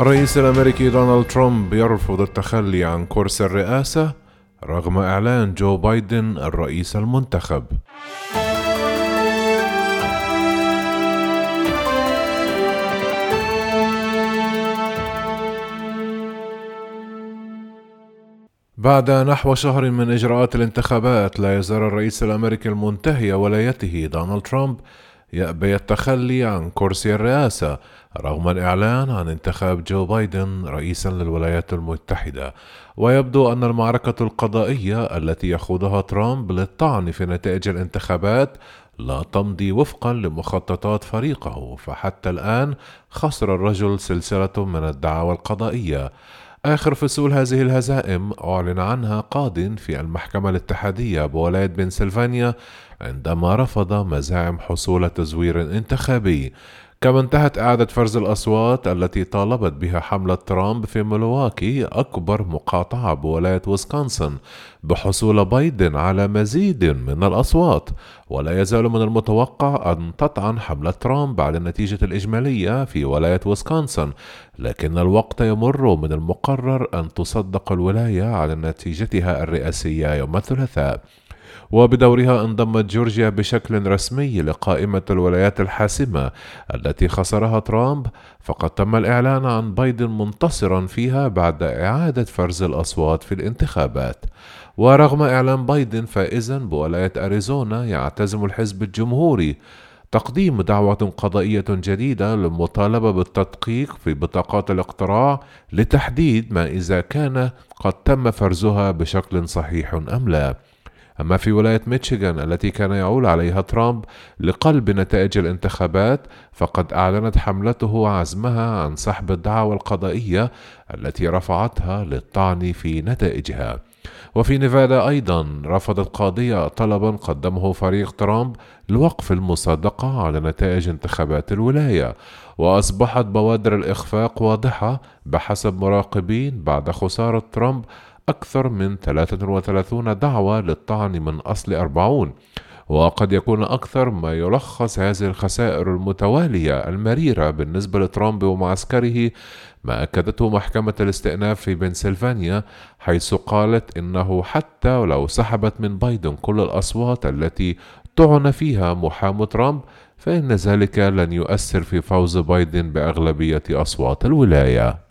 الرئيس الأمريكي دونالد ترامب يرفض التخلي عن كرسي الرئاسة رغم إعلان جو بايدن الرئيس المنتخب. بعد نحو شهر من إجراءات الانتخابات لا يزال الرئيس الأمريكي المنتهي ولايته دونالد ترامب يأبى التخلي عن كرسي الرئاسة رغم الإعلان عن انتخاب جو بايدن رئيسا للولايات المتحدة. ويبدو أن المعركة القضائية التي يخوضها ترامب للطعن في نتائج الانتخابات لا تمضي وفقا لمخططات فريقه فحتى الآن خسر الرجل سلسلة من الدعاوى القضائية. آخر فصول هذه الهزائم أعلن عنها قاض في المحكمة الاتحادية بولاية بنسلفانيا عندما رفض مزاعم حصول تزوير انتخابي. كما انتهت إعادة فرز الأصوات التي طالبت بها حملة ترامب في ملواكي أكبر مقاطعة بولاية ويسكونسن بحصول بايدن على مزيد من الأصوات. ولا يزال من المتوقع أن تطعن حملة ترامب على النتيجة الإجمالية في ولاية ويسكونسن لكن الوقت يمر من المقرر أن تصدق الولاية على نتيجتها الرئاسية يوم الثلاثاء. وبدورها انضمت جورجيا بشكل رسمي لقائمة الولايات الحاسمة التي خسرها ترامب فقد تم الإعلان عن بايدن منتصرا فيها بعد إعادة فرز الأصوات في الانتخابات ورغم إعلان بايدن فائزا بولاية أريزونا يعتزم الحزب الجمهوري تقديم دعوة قضائية جديدة للمطالبة بالتدقيق في بطاقات الاقتراع لتحديد ما إذا كان قد تم فرزها بشكل صحيح أم لا. أما في ولاية ميشيغان التي كان يعول عليها ترامب لقلب نتائج الانتخابات فقد أعلنت حملته عزمها عن سحب الدعوى القضائية التي رفعتها للطعن في نتائجها. وفي نيفادا أيضا رفضت قاضية طلبا قدمه فريق ترامب لوقف المصادقة على نتائج انتخابات الولاية وأصبحت بوادر الإخفاق واضحة بحسب مراقبين بعد خسارة ترامب أكثر من 33 دعوة للطعن من أصل 40 وقد يكون أكثر ما يلخص هذه الخسائر المتوالية المريرة بالنسبة لترامب ومعسكره ما أكدته محكمة الاستئناف في بنسلفانيا حيث قالت إنه حتى ولو سحبت من بايدن كل الأصوات التي طعن فيها محامو ترامب فإن ذلك لن يؤثر في فوز بايدن بأغلبية أصوات الولاية.